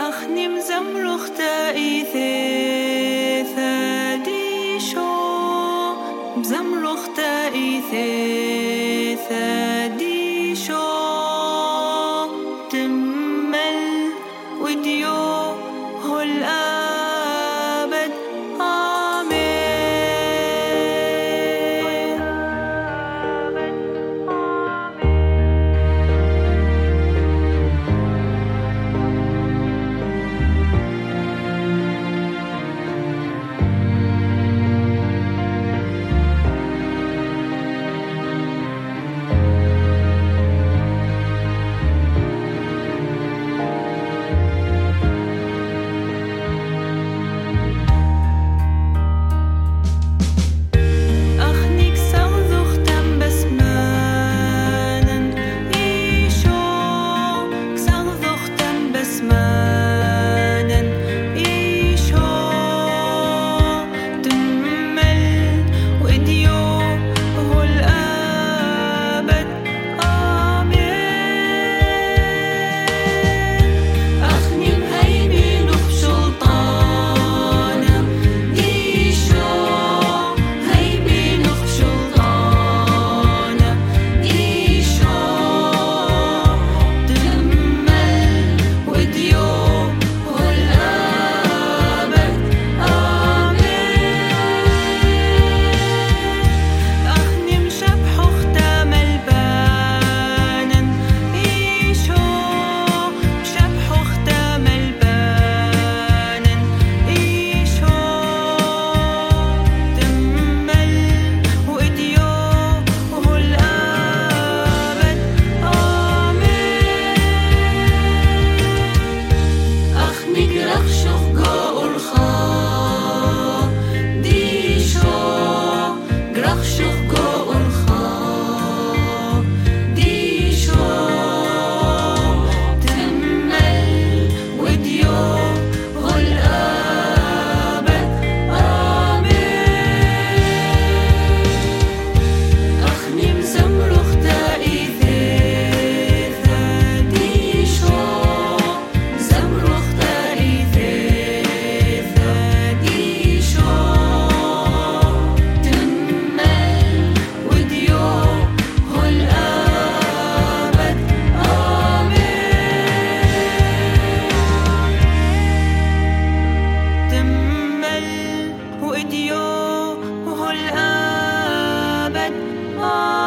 أخنم زمرخ تأيثي ثاديشو زمرخ تأيثي ثاديشو Love.